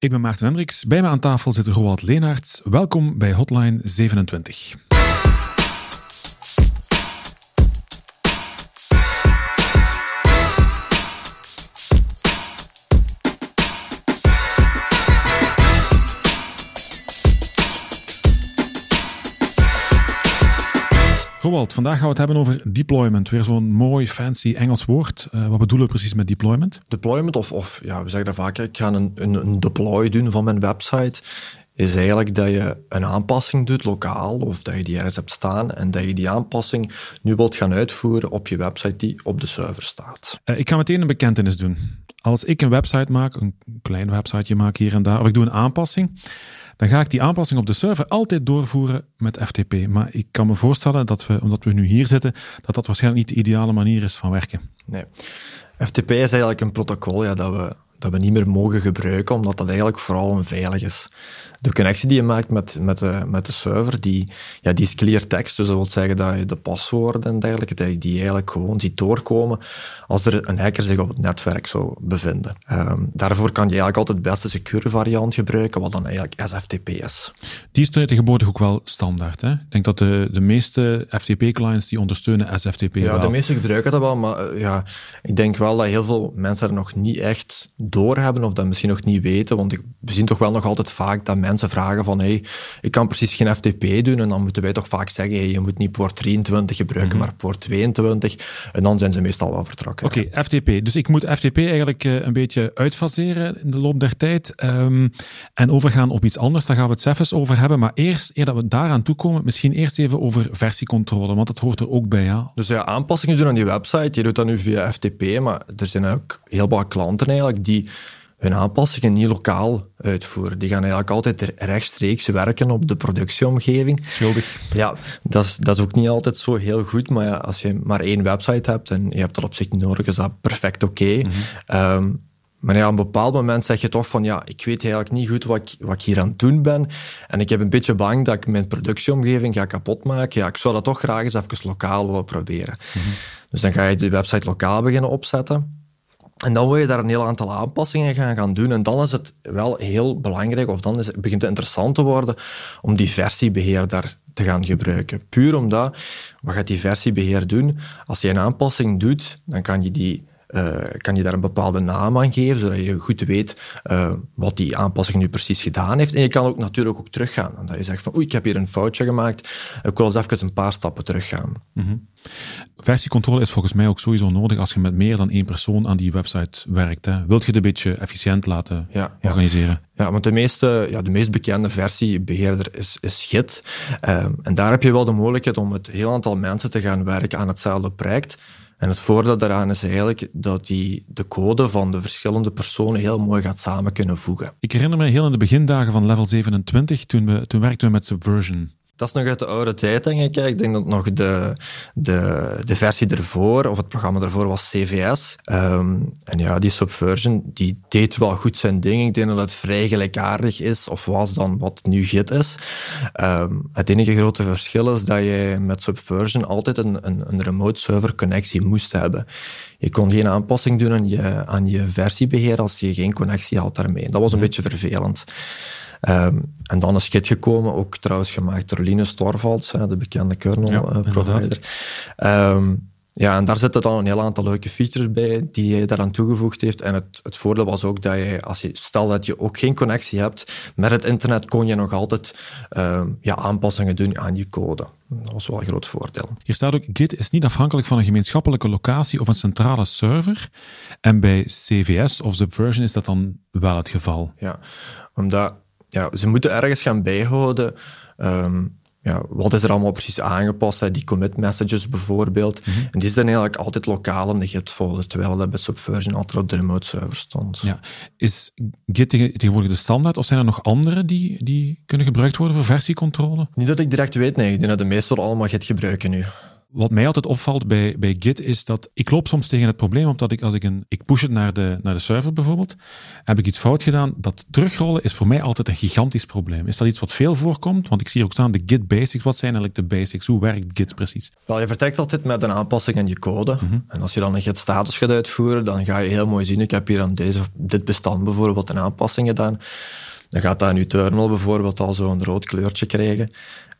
Ik ben Maarten Hendricks. Bij me aan tafel zit Roald Leenaerts. Welkom bij Hotline 27. Roald, vandaag gaan we het hebben over deployment. Weer zo'n mooi, fancy Engels woord. Uh, wat bedoelen we precies met deployment? Deployment, of, of ja, we zeggen dat vaak, ik ga een, een, een deploy doen van mijn website, is eigenlijk dat je een aanpassing doet lokaal, of dat je die ergens hebt staan, en dat je die aanpassing nu wilt gaan uitvoeren op je website die op de server staat. Uh, ik ga meteen een bekentenis doen. Als ik een website maak, een klein websiteje maak hier en daar, of ik doe een aanpassing, dan ga ik die aanpassing op de server altijd doorvoeren met FTP. Maar ik kan me voorstellen dat we, omdat we nu hier zitten, dat dat waarschijnlijk niet de ideale manier is van werken. Nee. FTP is eigenlijk een protocol ja, dat, we, dat we niet meer mogen gebruiken, omdat dat eigenlijk vooral onveilig is de connectie die je maakt met, met, de, met de server, die, ja, die is clear text. Dus dat wil zeggen dat je de paswoorden en dergelijke, dat je die eigenlijk gewoon ziet doorkomen als er een hacker zich op het netwerk zou bevinden. Um, daarvoor kan je eigenlijk altijd de beste secure variant gebruiken, wat dan eigenlijk SFTP is. Die is tegenwoordig ook wel standaard. Hè? Ik denk dat de, de meeste FTP-clients die ondersteunen SFTP ja, wel. de meeste gebruiken dat wel, maar uh, ja, ik denk wel dat heel veel mensen er nog niet echt doorhebben of dat misschien nog niet weten, want ik, we zien toch wel nog altijd vaak dat mensen mensen vragen van hey, ik kan precies geen FTP doen en dan moeten wij toch vaak zeggen hey, je moet niet poort 23 gebruiken, mm -hmm. maar poort 22 en dan zijn ze meestal wel vertrokken. Oké, okay, FTP. Dus ik moet FTP eigenlijk uh, een beetje uitfaseren in de loop der tijd um, en overgaan op iets anders. Daar gaan we het zelfs over hebben. Maar eerst, eer dat we daaraan toekomen, misschien eerst even over versiecontrole, want dat hoort er ook bij. Ja? Dus ja, aanpassingen doen aan die website. Je doet dat nu via FTP, maar er zijn ook heel veel klanten eigenlijk die hun aanpassingen niet lokaal uitvoeren. Die gaan eigenlijk altijd rechtstreeks werken op de productieomgeving. Schuldig. Ja, dat is, dat is ook niet altijd zo heel goed, maar ja, als je maar één website hebt en je hebt dat op zich niet nodig, is dat perfect oké. Okay. Mm -hmm. um, maar ja, op een bepaald moment zeg je toch van ja, ik weet eigenlijk niet goed wat ik, wat ik hier aan het doen ben. En ik heb een beetje bang dat ik mijn productieomgeving ga kapotmaken. Ja, ik zou dat toch graag eens even lokaal willen proberen. Mm -hmm. Dus dan ga je de website lokaal beginnen opzetten. En dan wil je daar een heel aantal aanpassingen gaan, gaan doen. En dan is het wel heel belangrijk, of dan is het, begint het interessant te worden, om die versiebeheer daar te gaan gebruiken. Puur omdat, wat gaat die versiebeheer doen? Als je een aanpassing doet, dan kan je die uh, kan je daar een bepaalde naam aan geven, zodat je goed weet uh, wat die aanpassing nu precies gedaan heeft. En je kan ook natuurlijk ook teruggaan. En dat je zegt van, oei, ik heb hier een foutje gemaakt, ik wil eens even een paar stappen teruggaan. Mm -hmm. Versiecontrole is volgens mij ook sowieso nodig als je met meer dan één persoon aan die website werkt. Hè. Wilt je het een beetje efficiënt laten ja, organiseren? Ja. ja, want de, meeste, ja, de meest bekende versiebeheerder is, is Git. Um, en daar heb je wel de mogelijkheid om met een heel aantal mensen te gaan werken aan hetzelfde project. En het voordeel daaraan is eigenlijk dat die de code van de verschillende personen heel mooi gaat samen kunnen voegen. Ik herinner me heel in de begindagen van level 27, toen, we, toen werkten we met Subversion. Dat is nog uit de oude tijd, denk ik. Ik denk dat nog de, de, de versie ervoor, of het programma ervoor, was CVS. Um, en ja, die Subversion, die deed wel goed zijn ding. Ik denk dat het vrij gelijkaardig is, of was dan wat nu Git is. Um, het enige grote verschil is dat je met Subversion altijd een, een, een remote server connectie moest hebben. Je kon geen aanpassing doen aan je, aan je versiebeheer als je geen connectie had daarmee. Dat was een beetje vervelend. Um, en dan is Git gekomen, ook trouwens gemaakt door Linus Torvalds, de bekende kernel-provider. Ja, um, ja, en daar zitten dan een heel aantal leuke features bij die hij daaraan toegevoegd heeft. En het, het voordeel was ook dat je, als je, stel dat je ook geen connectie hebt, met het internet kon je nog altijd um, ja, aanpassingen doen aan je code. Dat was wel een groot voordeel. Hier staat ook, Git is niet afhankelijk van een gemeenschappelijke locatie of een centrale server. En bij CVS of Subversion is dat dan wel het geval. Ja, omdat ja, ze moeten ergens gaan bijhouden. Um, ja, wat is er allemaal precies aangepast? Hè? Die commit messages bijvoorbeeld. Mm -hmm. En die zijn eigenlijk altijd lokaal in de Git-folder, terwijl dat bij Subversion altijd op de remote server stond. Ja. Is Git tegenwoordig de standaard, of zijn er nog andere die, die kunnen gebruikt worden voor versiecontrole? Niet dat ik direct weet, nee. Ik denk dat de meesten allemaal Git gebruiken nu. Wat mij altijd opvalt bij, bij Git is dat ik loop soms tegen het probleem op dat ik als ik een, ik push het naar de, naar de server bijvoorbeeld, heb ik iets fout gedaan, dat terugrollen is voor mij altijd een gigantisch probleem. Is dat iets wat veel voorkomt? Want ik zie hier ook staan de Git basics. Wat zijn eigenlijk de basics? Hoe werkt Git precies? Wel, je vertrekt altijd met een aanpassing in je code. Mhm. En als je dan een Git status gaat uitvoeren, dan ga je heel mooi zien, ik heb hier aan deze, dit bestand bijvoorbeeld een aanpassing gedaan. Dan gaat dat in je terminal bijvoorbeeld al zo'n rood kleurtje krijgen.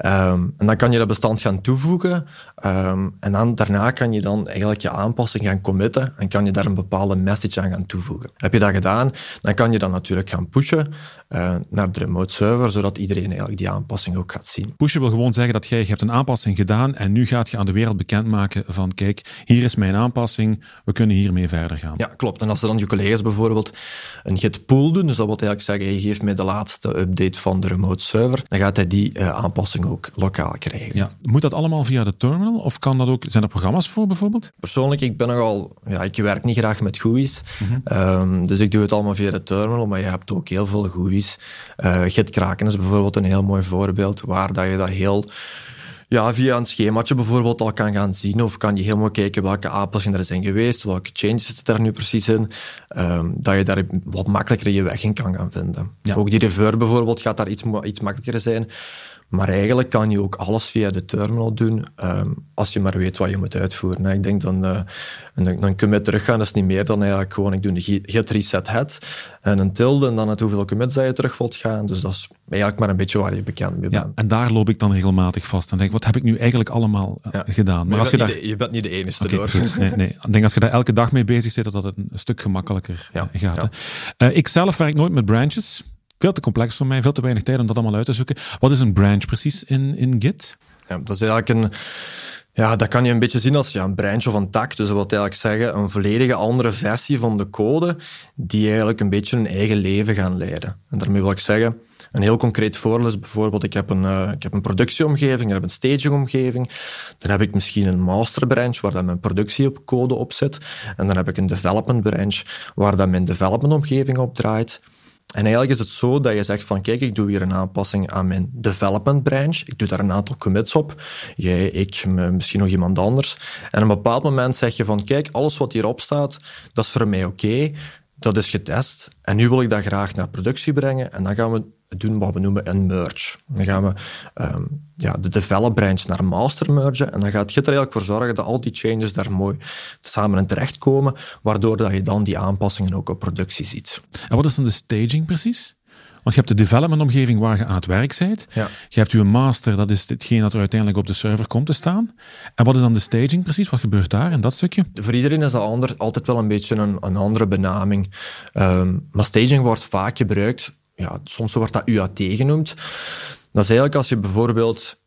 Ehm, en dan kan je dat bestand gaan toevoegen. Ehm, en dan, daarna kan je dan eigenlijk je aanpassing gaan committen en kan je daar een bepaalde message aan gaan toevoegen. Heb je dat gedaan, dan kan je dat natuurlijk gaan pushen uh, naar de remote server, zodat iedereen eigenlijk die aanpassing ook gaat zien. Pushen wil gewoon zeggen dat jij je hebt een aanpassing gedaan en nu gaat je aan de wereld bekendmaken van kijk, hier is mijn aanpassing, we kunnen hiermee verder gaan. Ja, klopt. En als er dan je collega's bijvoorbeeld een git pull doen, dus dat wil eigenlijk zeggen, hey, geef mij de laatste update van de remote server, dan gaat hij die uh, aanpassing ook lokaal krijgen. Ja. Moet dat allemaal via de terminal of kan dat ook, zijn er programma's voor bijvoorbeeld? Persoonlijk, ik ben nogal, ja, ik werk niet graag met GUI's, mm -hmm. um, dus ik doe het allemaal via de terminal, maar je hebt ook heel veel GUI's. Uh, Git Kraken is bijvoorbeeld een heel mooi voorbeeld, waar dat je dat heel ja, via een schemaatje bijvoorbeeld al kan gaan zien. Of kan je helemaal kijken welke aanpassingen er zijn geweest, welke changes zitten er nu precies in. Um, dat je daar wat makkelijker je weg in kan gaan vinden. Ja. Ook die reverb bijvoorbeeld gaat daar iets, iets makkelijker zijn. Maar eigenlijk kan je ook alles via de terminal doen, um, als je maar weet wat je moet uitvoeren. Ik denk dan, uh, een, een commit teruggaan, dat is niet meer dan eigenlijk gewoon, ik doe een git reset head en een tilde en dan het hoeveel commits dat je terug wilt gaan. Dus dat is eigenlijk maar een beetje waar je bekend mee bent. Ja, en daar loop ik dan regelmatig vast en denk, wat heb ik nu eigenlijk allemaal ja. gedaan? Maar, maar als je, daar... de, je bent niet de enige okay, door. Nee, nee. Ik denk als je daar elke dag mee bezig zit, dat het een stuk gemakkelijker ja. gaat. Uh, ik zelf werk nooit met branches veel te complex voor mij, veel te weinig tijd om dat allemaal uit te zoeken. Wat is een branch precies in, in Git? Ja, dat is eigenlijk een... Ja, dat kan je een beetje zien als ja, een branch of een tak. Dus dat wil eigenlijk zeggen een volledige andere versie van de code die eigenlijk een beetje een eigen leven gaan leiden. En daarmee wil ik zeggen, een heel concreet voorbeeld is bijvoorbeeld, ik heb een, uh, ik heb een productieomgeving, ik heb een stagingomgeving, dan heb ik misschien een master branch waar dan mijn productie op zit, en dan heb ik een development branch waar dan mijn development omgeving op draait. En eigenlijk is het zo dat je zegt van kijk, ik doe hier een aanpassing aan mijn development branch. Ik doe daar een aantal commits op. Jij, ik, misschien nog iemand anders. En op een bepaald moment zeg je van kijk, alles wat hierop staat, dat is voor mij oké. Dat is getest. En nu wil ik dat graag naar productie brengen. En dan gaan we doen wat we noemen een merge. Dan gaan we um, ja, de develop branch naar master mergen. En dan gaat Git er eigenlijk voor zorgen dat al die changes daar mooi samen in terechtkomen, waardoor dat je dan die aanpassingen ook op productie ziet. En wat is dan de staging precies? Want je hebt de development-omgeving waar je aan het werk bent. Ja. Je hebt je master, dat is hetgeen dat er uiteindelijk op de server komt te staan. En wat is dan de staging precies? Wat gebeurt daar in dat stukje? Voor iedereen is dat ander, altijd wel een beetje een, een andere benaming. Um, maar staging wordt vaak gebruikt ja, soms wordt dat UAT genoemd. Dat is eigenlijk als je bijvoorbeeld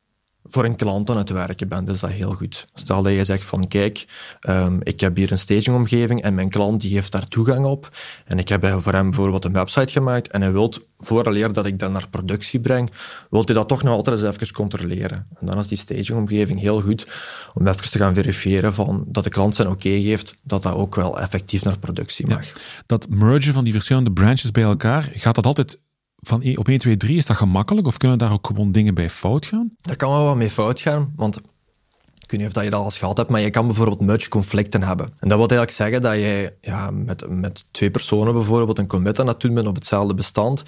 voor een klant aan het werken bent, is dat heel goed. Stel dat je zegt van, kijk, um, ik heb hier een stagingomgeving en mijn klant die heeft daar toegang op en ik heb voor hem bijvoorbeeld een website gemaakt en hij wil, vooraleer dat ik dat naar productie breng, wil hij dat toch nog altijd eens even controleren. En dan is die stagingomgeving heel goed om even te gaan verifiëren van dat de klant zijn oké geeft, dat dat ook wel effectief naar productie mag. Ja, dat mergen van die verschillende branches bij elkaar, gaat dat altijd van e- op 1, 2, 3, is dat gemakkelijk of kunnen daar ook gewoon dingen bij fout gaan? Daar kan wel wat mee fout gaan, want weet niet of dat je dat al eens gehad hebt, maar je kan bijvoorbeeld merge conflicten hebben. En dat wil eigenlijk zeggen dat je ja, met, met twee personen bijvoorbeeld een commit aan het doen bent op hetzelfde bestand.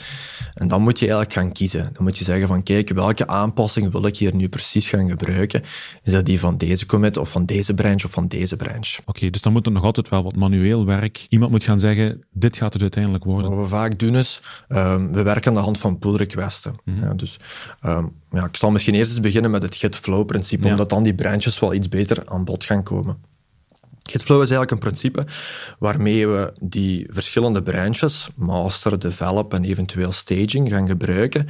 En dan moet je eigenlijk gaan kiezen. Dan moet je zeggen van kijk, welke aanpassing wil ik hier nu precies gaan gebruiken? Is dat die van deze commit of van deze branch of van deze branch? Oké, okay, dus dan moet er nog altijd wel wat manueel werk. Iemand moet gaan zeggen, dit gaat het uiteindelijk worden. Wat we vaak doen is, um, we werken aan de hand van pull requesten. Mm -hmm. ja, dus um, ja, ik zal misschien eerst eens beginnen met het git-flow-principe, ja. omdat dan die branches wel iets beter aan bod gaan komen. Gitflow is eigenlijk een principe waarmee we die verschillende branches, master, develop en eventueel staging, gaan gebruiken.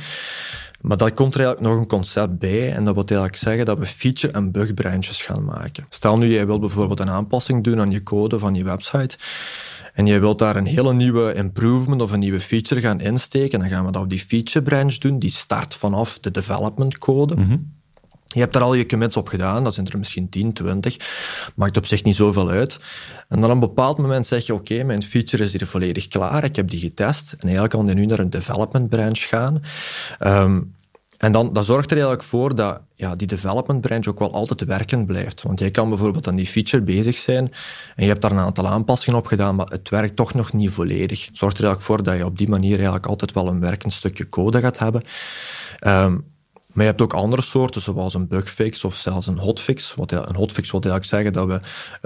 Maar daar komt er eigenlijk nog een concept bij en dat wil eigenlijk zeggen dat we feature- en bug branches gaan maken. Stel nu, jij wilt bijvoorbeeld een aanpassing doen aan je code van je website en jij wilt daar een hele nieuwe improvement of een nieuwe feature gaan insteken, dan gaan we dat op die feature branch doen, die start vanaf de development code. Mm -hmm. Je hebt daar al je commits op gedaan, dat zijn er misschien 10, 20. Maakt op zich niet zoveel uit. En dan op een bepaald moment zeg je, oké, okay, mijn feature is hier volledig klaar, ik heb die getest. En eigenlijk kan die nu naar een development branch gaan. Um, En dan, dat zorgt er eigenlijk voor dat ja, die development branch ook wel altijd werkend blijft. Want jij kan bijvoorbeeld aan die feature bezig zijn en je hebt daar een aantal aanpassingen op gedaan, maar het werkt toch nog niet volledig. Het zorgt er eigenlijk voor dat je op die manier eigenlijk altijd wel een werkend stukje code gaat hebben. Um, maar je hebt ook andere soorten, zoals een bugfix of zelfs een hotfix. Wat, een hotfix wil eigenlijk zeggen dat we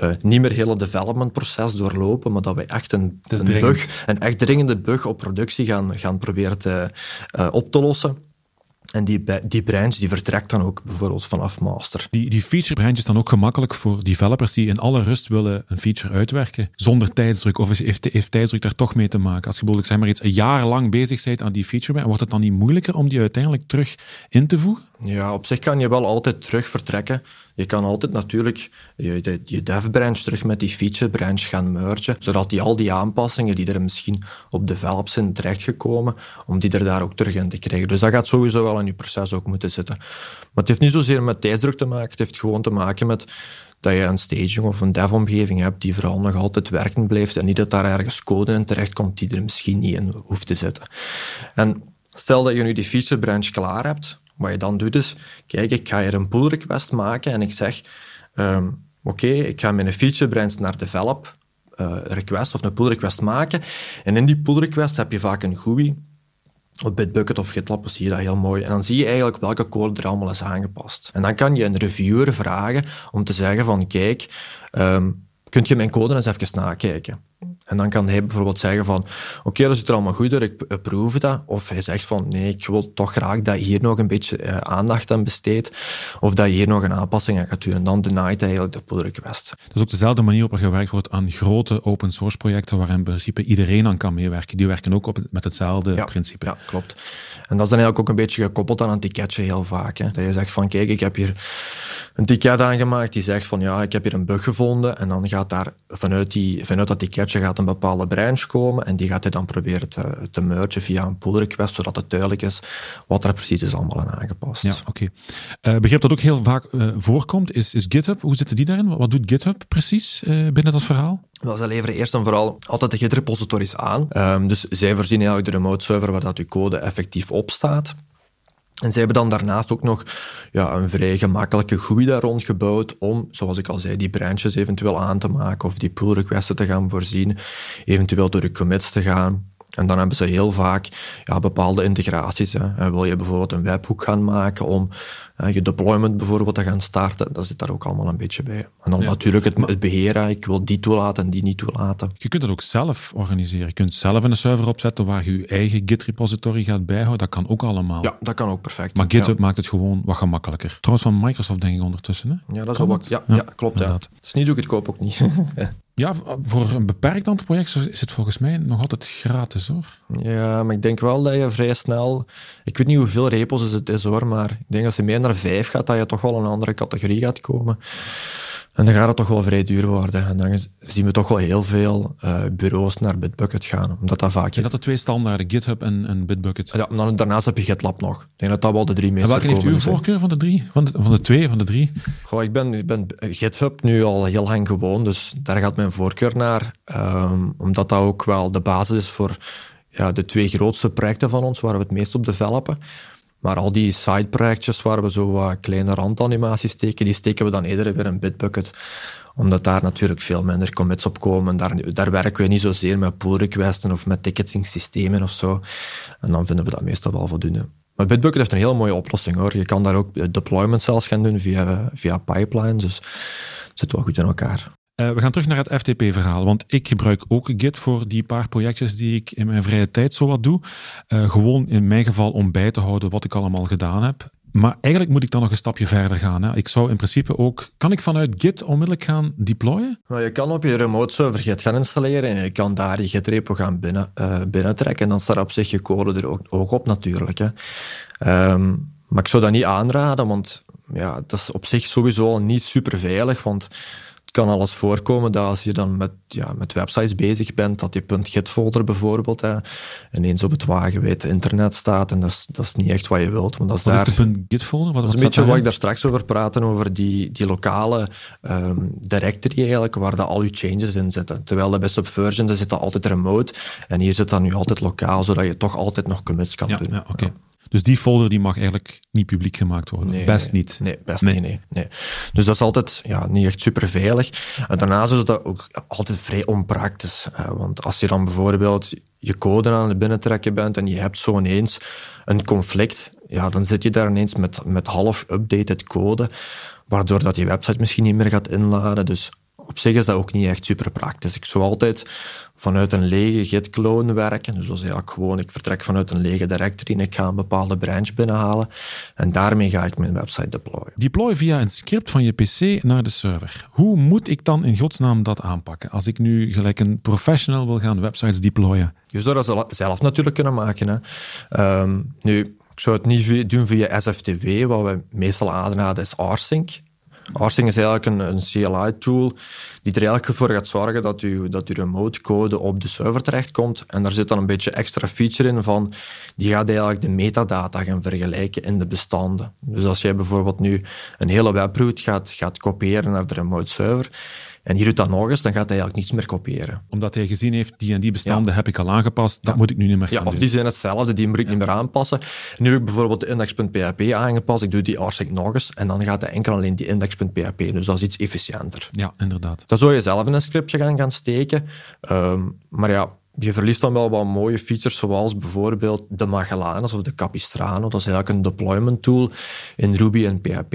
uh, niet meer het hele developmentproces doorlopen, maar dat we echt een, een bug, een echt dringende bug op productie gaan, gaan proberen te, uh, op te lossen. En die, die branch die vertrekt dan ook bijvoorbeeld vanaf master. Die, die feature branch is dan ook gemakkelijk voor developers die in alle rust willen een feature uitwerken, zonder tijdsdruk. Of heeft, heeft tijdsdruk daar toch mee te maken? Als je bijvoorbeeld zeg maar iets een jaar lang bezig bent aan die feature, wordt het dan niet moeilijker om die uiteindelijk terug in te voegen? Ja, op zich kan je wel altijd terug vertrekken. Je kan altijd natuurlijk je, je dev branch terug met die feature branch gaan mergen, zodat die al die aanpassingen die er misschien op develop zijn terechtgekomen, om die er daar ook terug in te krijgen. Dus dat gaat sowieso wel in je proces ook moeten zitten. Maar het heeft niet zozeer met tijdsdruk te maken, het heeft gewoon te maken met dat je een staging of een dev-omgeving hebt die vooral nog altijd werkend blijft en niet dat daar ergens code in terechtkomt die er misschien niet in hoeft te zitten. En stel dat je nu die feature branch klaar hebt, wat je dan doet is, kijk, ik ga hier een pull request maken en ik zeg, um, oké, ik ga mijn feature branch naar develop uh, request of een pull request maken. En in die pull request heb je vaak een GUI. Op Bitbucket of GitLab zie je dat heel mooi. En dan zie je eigenlijk welke code er allemaal is aangepast. En dan kan je een reviewer vragen om te zeggen van, kijk, um, kunt je mijn code eens even nakijken? En dan kan hij bijvoorbeeld zeggen van, oké, dat ziet er allemaal goed uit, ik approve dat. Of hij zegt van, nee, ik wil toch graag dat je hier nog een beetje uh, aandacht aan besteedt. Of dat je hier nog een aanpassing aan gaat doen. En dan denied hij eigenlijk de pull request. Dat is ook dezelfde manier waarop er gewerkt wordt aan grote open source projecten waar in principe iedereen aan kan meewerken. Die werken ook op, met hetzelfde ja, principe. Ja, klopt. En dat is dan eigenlijk ook een beetje gekoppeld aan een ticketje heel vaak. Hè. Dat je zegt van, kijk, ik heb hier een ticket aangemaakt die zegt van, ja, ik heb hier een bug gevonden. En dan gaat daar vanuit, die, vanuit dat ticketje gaat een bepaalde branch komen en die gaat hij dan proberen te, te mergen via een pull request, zodat het duidelijk is wat er precies is allemaal aan aangepast. Ja, oké. Okay. Uh, begrip dat ook heel vaak uh, voorkomt, is, is GitHub. Hoe zitten die daarin? Wat doet GitHub precies uh, binnen dat verhaal? Wel, zij leveren eerst en vooral altijd de Git repositories aan. Um, dus zij voorzien eigenlijk de remote server waar dat je code effectief op staat. En zij hebben dan daarnaast ook nog ja, een vrij gemakkelijke GUI daar rond gebouwd om, zoals ik al zei, die branches eventueel aan te maken of die pull requests te gaan voorzien, eventueel door de commits te gaan. En dan hebben ze heel vaak ja, bepaalde integraties. Hè. Wil je bijvoorbeeld een webhoek gaan maken om uh, je deployment bijvoorbeeld te gaan starten, dat zit daar ook allemaal een beetje bij. En dan natuurlijk het, het beheren, ik wil die toelaten en die niet toelaten. Je kunt het ook zelf organiseren. Je kunt zelf een server opzetten waar je je eigen Git repository gaat bijhouden. Dat kan ook allemaal. Ja, dat kan ook perfect. Maar GitHub maakt het gewoon wat gemakkelijker. Trouwens van Microsoft denk ik ondertussen. Hè? Ja, dat is wat. Ja, ja, klopt. Ja. Het is niet zo goedkoop ook niet. Ja, voor een beperkt aantal projecten is het volgens mij nog altijd gratis hoor. Ja, maar ik denk wel dat je vrij snel. Ik weet niet hoeveel repos het is hoor, maar ik denk als je meer naar vijf gaat, dat je toch wel een andere categorie gaat komen. En dan gaat het toch wel vrij duur worden. En dan zien we toch wel heel veel uh, bureaus naar Bitbucket gaan. Omdat dat vaak... Je dat de twee standaarden, GitHub en, en Bitbucket? Ja, dan, daarnaast heb je GitLab nog. Ik denk dat dat wel de drie meest En welke heeft uw voorkeur van de drie? Van de, van de twee, van de drie? Goh, ik ben, ik ben GitHub nu al heel lang gewoon, dus daar gaat mijn voorkeur naar. Um, omdat dat ook wel de basis is voor ja, de twee grootste projecten van ons, waar we het meest op developen. Maar al die sideprojectjes waar we zo wat kleine randanimaties steken, die steken we dan eerder weer in Bitbucket. Omdat daar natuurlijk veel minder commits op komen. Daar, daar werken we niet zozeer met pull requesten of met ticketing systemen of zo. En dan vinden we dat meestal wel voldoende. Maar Bitbucket heeft een hele mooie oplossing hoor. Je kan daar ook deployment zelfs gaan doen via, via pipelines. Dus het zit wel goed in elkaar. Uh, we gaan terug naar het FTP-verhaal, want ik gebruik ook Git voor die paar projectjes die ik in mijn vrije tijd zo wat doe. Uh, gewoon in mijn geval om bij te houden wat ik allemaal gedaan heb. Maar eigenlijk moet ik dan nog een stapje verder gaan. Hè. Ik zou in principe ook... Kan ik vanuit Git onmiddellijk gaan deployen? Nou, je kan op je remote server Git gaan installeren en je kan daar je Git-repo gaan binnen, uh, binnentrekken. En dan staat op zich je code er ook, ook op natuurlijk. Hè. Um, maar ik zou dat niet aanraden, want ja, dat is op zich sowieso niet super veilig, want kan alles voorkomen dat als je dan met, ja, met websites bezig bent, dat je .git-folder bijvoorbeeld hè, ineens op het wagenwijd internet staat. En dat is, dat is niet echt wat je wilt. Want dat is wat daar, is de .git-folder? Wat, dat is een beetje wat ik daar straks over praten, over die, die lokale um, directory eigenlijk, waar dat al je changes in zitten. Terwijl bij Subversion zit dat altijd remote. En hier zit dat nu altijd lokaal, zodat je toch altijd nog commits kan ja, doen. Ja, oké. Dus die folder die mag eigenlijk niet publiek gemaakt worden. Nee, best niet. Nee, best niet. Nee, nee. Dus dat is altijd ja, niet echt super veilig. En daarnaast is dat ook altijd vrij onpraktisch. Want als je dan bijvoorbeeld je code aan het binnentrekken bent en je hebt zo ineens een conflict, ja, dan zit je daar ineens met, met half updated code, waardoor dat je website misschien niet meer gaat inladen. Dus op zich is dat ook niet echt super praktisch. Ik zou altijd vanuit een lege git-clone werken. Dus is eigenlijk gewoon, ik vertrek vanuit een lege directory en ik ga een bepaalde branch binnenhalen. En daarmee ga ik mijn website deployen. Deploy via een script van je PC naar de server. Hoe moet ik dan in godsnaam dat aanpakken? Als ik nu gelijk een professional wil gaan websites deployen. Je zou dat zelf natuurlijk kunnen maken. Hè. Ehm, nu, ik zou het niet doen via SFTP. Wat we meestal aanraden is rsync. Rsync is eigenlijk een, CLI-tool die er eigenlijk voor gaat zorgen dat, u, dat remote code op de server terechtkomt. En daar zit dan een beetje extra feature in van, die gaat eigenlijk de metadata gaan vergelijken in de bestanden. Dus als jij bijvoorbeeld nu een hele webroute gaat, gaat kopiëren naar de remote server, en hier doet dat nog eens, dan gaat hij eigenlijk niets meer kopiëren. Omdat hij gezien heeft, die en die bestanden heb ik al aangepast, dat moet ik nu niet meer gaan Ja, of doen. die zijn hetzelfde, die moet ik niet meer aanpassen. Nu heb ik bijvoorbeeld de index.php aangepast, ik doe die rsync nog eens, en dan gaat hij enkel alleen die index.php. Dus dat is iets efficiënter. Ja, inderdaad. Dan zou je zelf in een scriptje gaan, gaan steken. Ehm, maar ja, je verliest dan wel wat mooie features, zoals bijvoorbeeld de Magellanes of de Capistrano. Dat is eigenlijk een deployment tool in Ruby en PHP.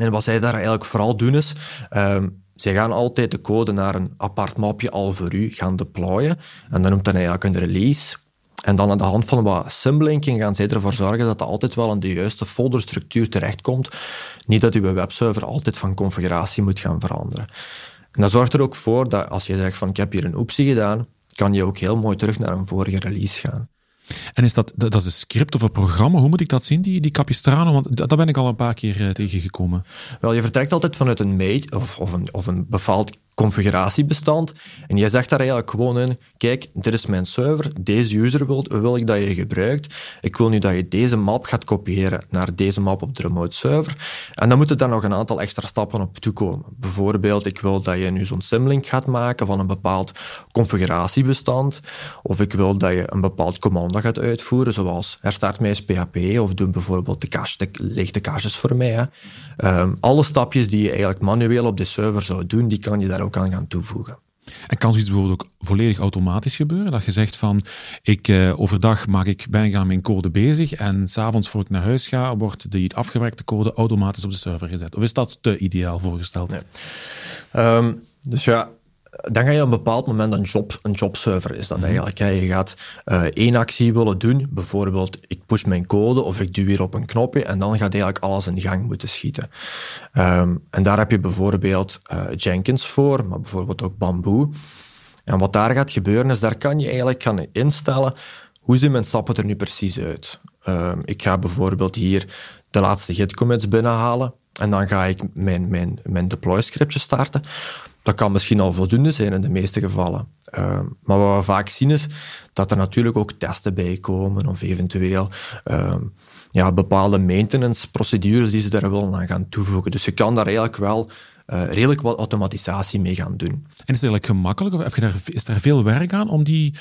En wat zij daar eigenlijk vooral doen is, um, zij gaan altijd de code naar een apart mapje al voor u gaan deployen. En dat noemt dan eigenlijk een release. En dan aan de hand van wat symlinking gaan zij ervoor zorgen dat het altijd wel in de juiste folderstructuur terechtkomt. Niet dat uw webserver altijd van configuratie moet gaan veranderen. En dat zorgt er ook voor dat als je zegt van ik heb hier een optie gedaan, kan je ook heel mooi terug naar een vorige release gaan. En is dat, dat is een script of een programma? Hoe moet ik dat zien, die, die Capistrano? Want daar ben ik al een paar keer uh, tegengekomen. Wel, je vertrekt altijd vanuit een mate of, of, een, of een bepaald configuratiebestand. En je zegt daar eigenlijk gewoon in, kijk, dit is mijn server, deze user wil, wil ik dat je gebruikt. Ik wil nu dat je deze map gaat kopiëren naar deze map op de remote server. En dan moeten daar nog een aantal extra stappen op toekomen. Bijvoorbeeld, ik wil dat je nu zo'n symlink gaat maken van een bepaald configuratiebestand. Of ik wil dat je een bepaald commando gaat uitvoeren, zoals herstart mij eens PHP of doe bijvoorbeeld de cache, de, leeg de caches voor mij. Um, alle stapjes die je eigenlijk manueel op de server zou doen, die kan je daar ook aan gaan toevoegen. En kan zoiets bijvoorbeeld ook volledig automatisch gebeuren? Dat je zegt van, ik, uh, overdag maak ik, ben ik aan mijn code bezig en s'avonds voor ik naar huis ga, wordt die afgewerkte code automatisch op de server gezet. Of is dat te ideaal voorgesteld? Nee. Um, dus ja, dan ga je op een bepaald moment een, job, een jobserver is dat eigenlijk. Hè. Je gaat uh, één actie willen doen, bijvoorbeeld ik push mijn code of ik duw hier op een knopje en dan gaat eigenlijk alles in gang moeten schieten. Um, en daar heb je bijvoorbeeld uh, Jenkins voor, maar bijvoorbeeld ook Bamboo. En wat daar gaat gebeuren is, daar kan je eigenlijk gaan instellen hoe zien mijn stappen er nu precies uit. Um, ik ga bijvoorbeeld hier de laatste git commits binnenhalen en dan ga ik mijn, mijn, mijn deploy scriptje starten. Dat kan misschien al voldoende zijn in de meeste gevallen. Uh, maar wat we vaak zien is dat er natuurlijk ook testen bij komen of eventueel uh, ja, bepaalde maintenance procedures die ze daar willen aan gaan toevoegen. Dus je kan daar eigenlijk wel uh, redelijk wat automatisatie mee gaan doen. En is het eigenlijk gemakkelijk of heb je daar, is daar veel werk aan om die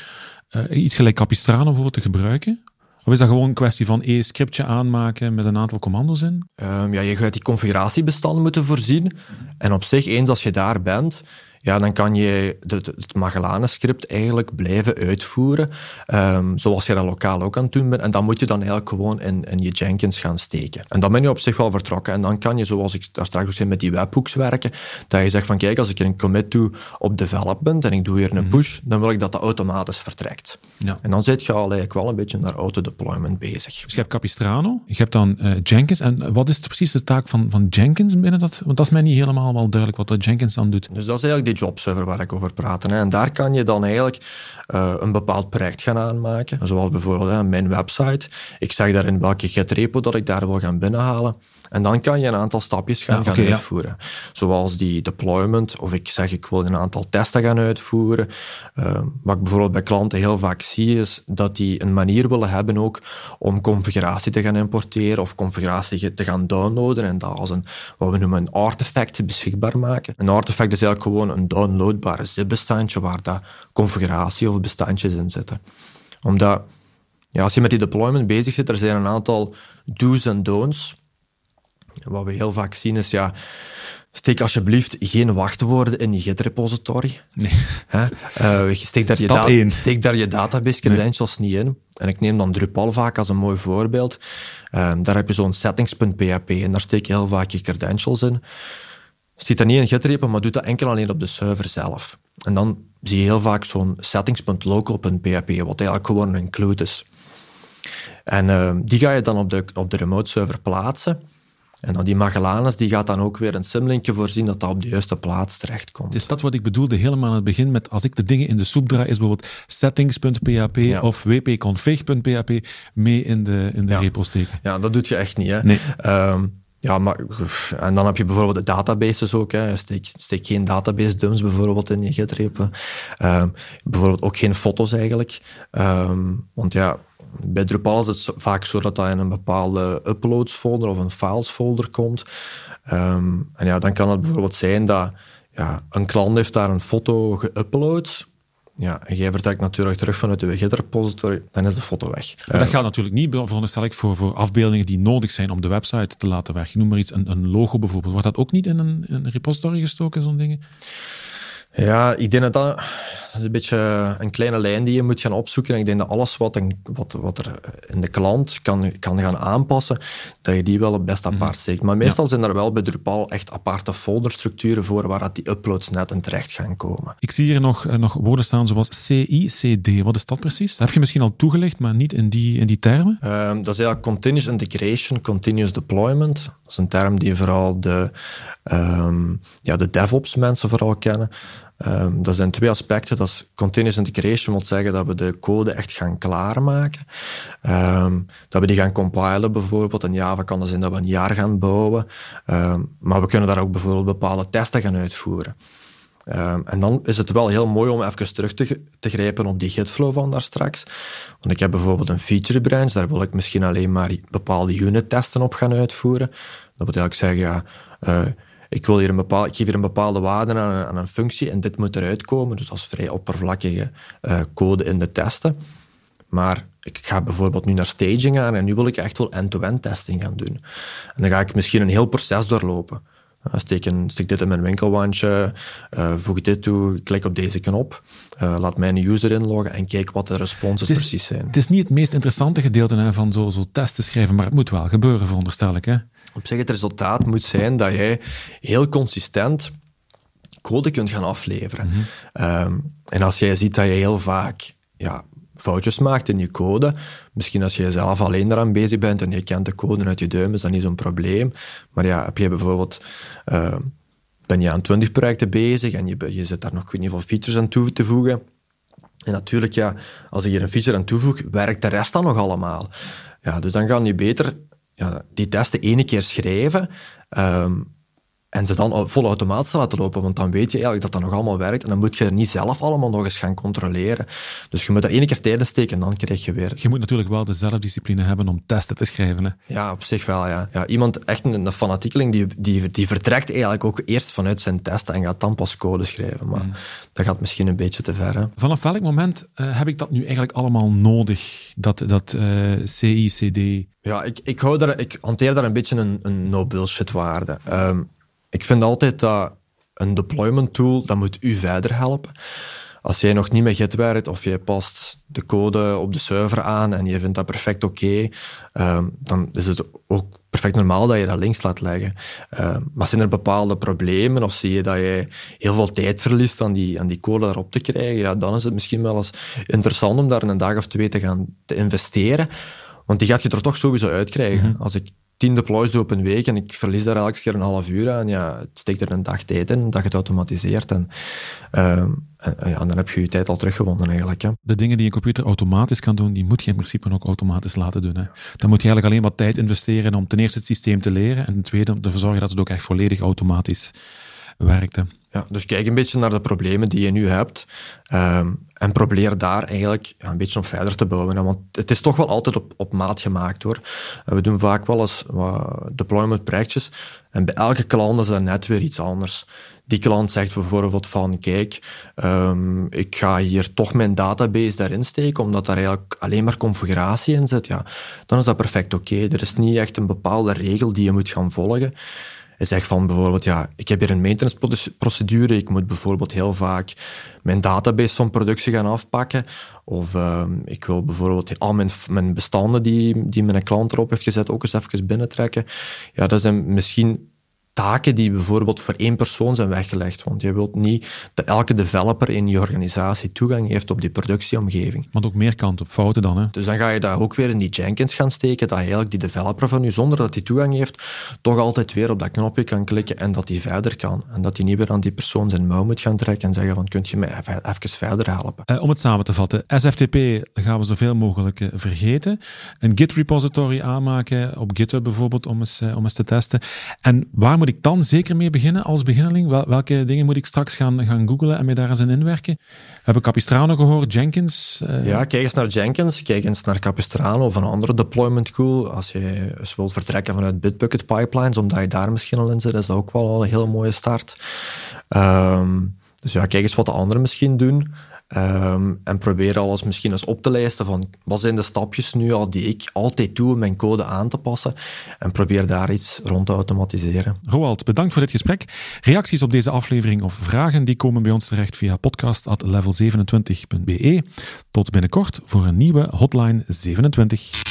iets gelijk Capistrano bijvoorbeeld te gebruiken? Of is dat gewoon een kwestie van één scriptje aanmaken met een aantal commando's in? Um, ja, je gaat die configuratiebestanden moeten voorzien. En op zich, eens als je daar bent, ja, dan kan je de, de, het eigenlijk blijven uitvoeren, um, zoals je dat lokaal ook aan het doen bent. En dan moet je dan eigenlijk gewoon in, in je Jenkins gaan steken. En dan ben je op zich wel vertrokken. En dan kan je, zoals ik daar straks ook zei, met die webhooks werken. Dat je zegt van, kijk, als ik een commit doe op development en ik doe hier een push, dan wil ik dat dat automatisch vertrekt. Ja. En dan zit je al eigenlijk wel een beetje naar auto-deployment bezig. Dus je hebt Capistrano, je hebt dan uh, Jenkins. En wat is precies de taak van, van Jenkins binnen dat? Want dat is mij niet helemaal wel duidelijk wat dat Jenkins dan doet. Dus dat is eigenlijk die jobserver waar ik over praat. Hè. En daar kan je dan eigenlijk uh, een bepaald project gaan aanmaken. Zoals bijvoorbeeld mijn website. Ik zeg daarin welke git-repo dat ik daar wil gaan binnenhalen. En dan kan je een aantal stapjes gaan, Ja, gaan oké, ja. uitvoeren. Zoals die deployment, of ik zeg ik wil een aantal testen gaan uitvoeren. Uh, wat ik bijvoorbeeld bij klanten heel vaak zie, is dat die een manier willen hebben ook om configuratie te gaan importeren of configuratie te gaan downloaden en dat als een, wat we noemen een artefact beschikbaar maken. Een artefact is eigenlijk gewoon een downloadbare zip-bestandje waar dat configuratie of bestandjes in zitten. Omdat ja, als je met die deployment bezig zit, er zijn een aantal do's en don'ts. Wat we heel vaak zien is, ja, steek alsjeblieft geen wachtwoorden in je Git repository. Nee. Uh, steek, daar je Stap steek daar je database credentials niet in. En ik neem dan Drupal vaak als een mooi voorbeeld. Um, daar heb je zo'n settings.php en daar steek je heel vaak je credentials in. Stiet dat niet in Git repo, maar doe dat enkel alleen op de server zelf. En dan zie je heel vaak zo'n settings.local.php, wat eigenlijk gewoon een include is. En uh, die ga je dan op de, op de remote server plaatsen. En dan die Magellanus die gaat dan ook weer een simlinkje voorzien dat dat op de juiste plaats terechtkomt. Is dat wat ik bedoelde helemaal aan het begin met als ik de dingen in de soep draai, is bijvoorbeeld settings.php ja. of wp-config.php mee in de, in de ja. repo steken. Ja, dat doet je echt niet. Hè? Nee. Um, ja, maar, en dan heb je bijvoorbeeld de databases ook. Hè. Steek, steek geen database dumps bijvoorbeeld in je gitrepen. Um, bijvoorbeeld ook geen foto's eigenlijk. Um, want ja, bij Drupal is het vaak zo dat dat in een bepaalde uploads folder of een files folder komt. Um, en ja, dan kan het bijvoorbeeld zijn dat ja, een klant heeft daar een foto geüpload. Ja, en jij vertrekt natuurlijk terug vanuit de Git repository, dan is de foto weg. Dat gaat natuurlijk niet, veronderstel ik, voor, voor afbeeldingen die nodig zijn om de website te laten weg. Noem maar iets, een, een logo bijvoorbeeld. Wordt dat ook niet in een, een repository gestoken, zo'n dingen? Ja, ik denk dat dat, dat is een beetje een kleine lijn die je moet gaan opzoeken. En ik denk dat alles wat, een, wat, wat er in de klant kan, kan gaan aanpassen, dat je die wel het best apart steekt. Maar meestal ja. zijn er wel bij Drupal echt aparte folderstructuren voor waar dat die uploads net in terecht gaan komen. Ik zie hier nog, nog woorden staan zoals CICD. Wat is dat precies? Dat heb je misschien al toegelicht, maar niet in die, in die termen? Um, dat is eigenlijk Continuous Integration, Continuous Deployment. Dat is een term die vooral de, um, ja, de DevOps mensen vooral kennen. Um, dat zijn twee aspecten. Dat is continuous integration, wil zeggen dat we de code echt gaan klaarmaken. Um, dat we die gaan compilen bijvoorbeeld. In Java kan dat zijn dat we een jaar gaan bouwen. Um, maar we kunnen daar ook bijvoorbeeld bepaalde testen gaan uitvoeren. en dan is het wel heel mooi om even terug te, te grijpen op die gitflow van daar straks. Want ik heb bijvoorbeeld een feature branch, daar wil ik misschien alleen maar bepaalde unit testen op gaan uitvoeren. Dat wil eigenlijk zeggen, ja, uh, ik, wil hier een geef hier een bepaalde waarde aan aan een functie en dit moet eruit komen. Dus dat is vrij oppervlakkige uh, code in de testen. Maar ik ga bijvoorbeeld nu naar staging aan en nu wil ik echt wel end-to-end testing gaan doen. En dan ga ik misschien een heel proces doorlopen. Uh, steek, een, steek dit in mijn winkelwandje, uh, voeg dit toe, klik op deze knop, uh, laat mijn user inloggen en kijk wat de responses is, precies zijn. Het is niet het meest interessante gedeelte hè, van zo, zo testen schrijven, maar het moet wel gebeuren, veronderstel ik. Hè? Op zich, het resultaat moet zijn dat jij heel consistent code kunt gaan afleveren. Mm -hmm. um, en als jij ziet dat je heel vaak ja, foutjes maakt in je code, misschien als je zelf alleen daaraan bezig bent en je kent de code uit je duim, is dat niet zo'n probleem. Maar ja, heb je bijvoorbeeld... Uh, ben je aan 20 projecten bezig en je, je zit daar nog weet niet hoeveel features aan toe te voegen. En natuurlijk, ja, als ik hier een feature aan toevoeg, werkt de rest dan nog allemaal. Ja, dus dan gaan je beter ja, die testen ene keer schrijven um, en ze dan vol automatisch laten lopen, want dan weet je eigenlijk dat dat nog allemaal werkt en dan moet je er niet zelf allemaal nog eens gaan controleren. Dus je moet er ene keer tijd in steken en dan krijg je weer... Je moet natuurlijk wel de zelfdiscipline hebben om testen te schrijven. Hè? Ja, op zich wel, ja. ja iemand, echt een, een fanatiekeling, die, die, die vertrekt eigenlijk ook eerst vanuit zijn testen en gaat dan pas code schrijven. Maar mm. dat gaat misschien een beetje te ver. Hè. Vanaf welk moment uh, heb ik dat nu eigenlijk allemaal nodig, dat, dat uh, CICD? Ja, ik, ik, hou daar, ik hanteer daar een beetje een, een no-bullshit waarde. Um, ik vind altijd dat een deployment tool, dat moet u verder helpen. Als jij nog niet met Git werkt of jij past de code op de server aan en je vindt dat perfect oké, okay, um, dan is het ook perfect normaal dat je dat links laat leggen. Um, maar zijn er bepaalde problemen of zie je dat je heel veel tijd verliest aan die, aan die code daarop te krijgen, ja, dan is het misschien wel eens interessant om daar een dag of twee te gaan te investeren. Want die gaat je er toch sowieso uitkrijgen. Mm -hmm. Als ik tien deploys doe op een week en ik verlies daar elke keer een half uur aan, ja, het steekt er een dag tijd in, dat je het automatiseert. En, en, ja, dan heb je je tijd al teruggewonnen eigenlijk. Hè. De dingen die een computer automatisch kan doen, die moet je in principe ook automatisch laten doen. Hè. Dan moet je eigenlijk alleen wat tijd investeren om ten eerste het systeem te leren en ten tweede om ervoor zorgen dat het ook echt volledig automatisch. Hè. Ja, dus kijk een beetje naar de problemen die je nu hebt um, en probeer daar eigenlijk een beetje op verder te bouwen. Want het is toch wel altijd op, op maat gemaakt hoor. En we doen vaak wel eens deployment projectjes en bij elke klant is dat net weer iets anders. die klant zegt bijvoorbeeld van, kijk, ehm, ik ga hier toch mijn database daarin steken, omdat daar eigenlijk alleen maar configuratie in zit, ja, dan is dat perfect oké. Er is niet echt een bepaalde regel die je moet gaan volgen. Je zegt van bijvoorbeeld, ja, ik heb hier een maintenance procedure, ik moet bijvoorbeeld heel vaak mijn database van productie gaan afpakken, of ehm, ik wil bijvoorbeeld al mijn, mijn bestanden die, die mijn klant erop heeft gezet ook eens even binnentrekken. Ja, dat zijn misschien taken die bijvoorbeeld voor één persoon zijn weggelegd. Want je wilt niet dat elke developer in je organisatie toegang heeft op die productieomgeving. Want ook meer kant op fouten dan. Hè? Dus dan ga je daar ook weer in die Jenkins gaan steken, dat eigenlijk die developer van u, zonder dat hij toegang heeft, toch altijd weer op dat knopje kan klikken en dat hij verder kan. En dat hij niet weer aan die persoon zijn mouw moet gaan trekken en zeggen van, kunt je mij even verder helpen? Uh, om het samen te vatten, SFTP gaan we zoveel mogelijk uh, vergeten. Een Git repository aanmaken, op GitHub bijvoorbeeld, om eens, uh, om eens te testen. En waar moet moet ik dan zeker mee beginnen als beginneling? welke dingen moet ik straks gaan, gaan googlen en mij daar eens in inwerken? We hebben Capistrano gehoord, Jenkins. Uh... Ja, kijk eens naar Jenkins, kijk eens naar Capistrano of een andere deployment tool. Als je eens wilt vertrekken vanuit Bitbucket pipelines, omdat je daar misschien al in zit, is dat ook wel een hele mooie start. Um, dus ja, kijk eens wat de anderen misschien doen. Ehm, en probeer alles misschien eens op te lijsten van wat zijn de stapjes nu al die ik altijd doe om mijn code aan te passen. En probeer daar iets rond te automatiseren. Roald, bedankt voor dit gesprek. Reacties op deze aflevering of vragen die komen bij ons terecht via podcast.level27.be. Tot binnenkort voor een nieuwe Hotline 27.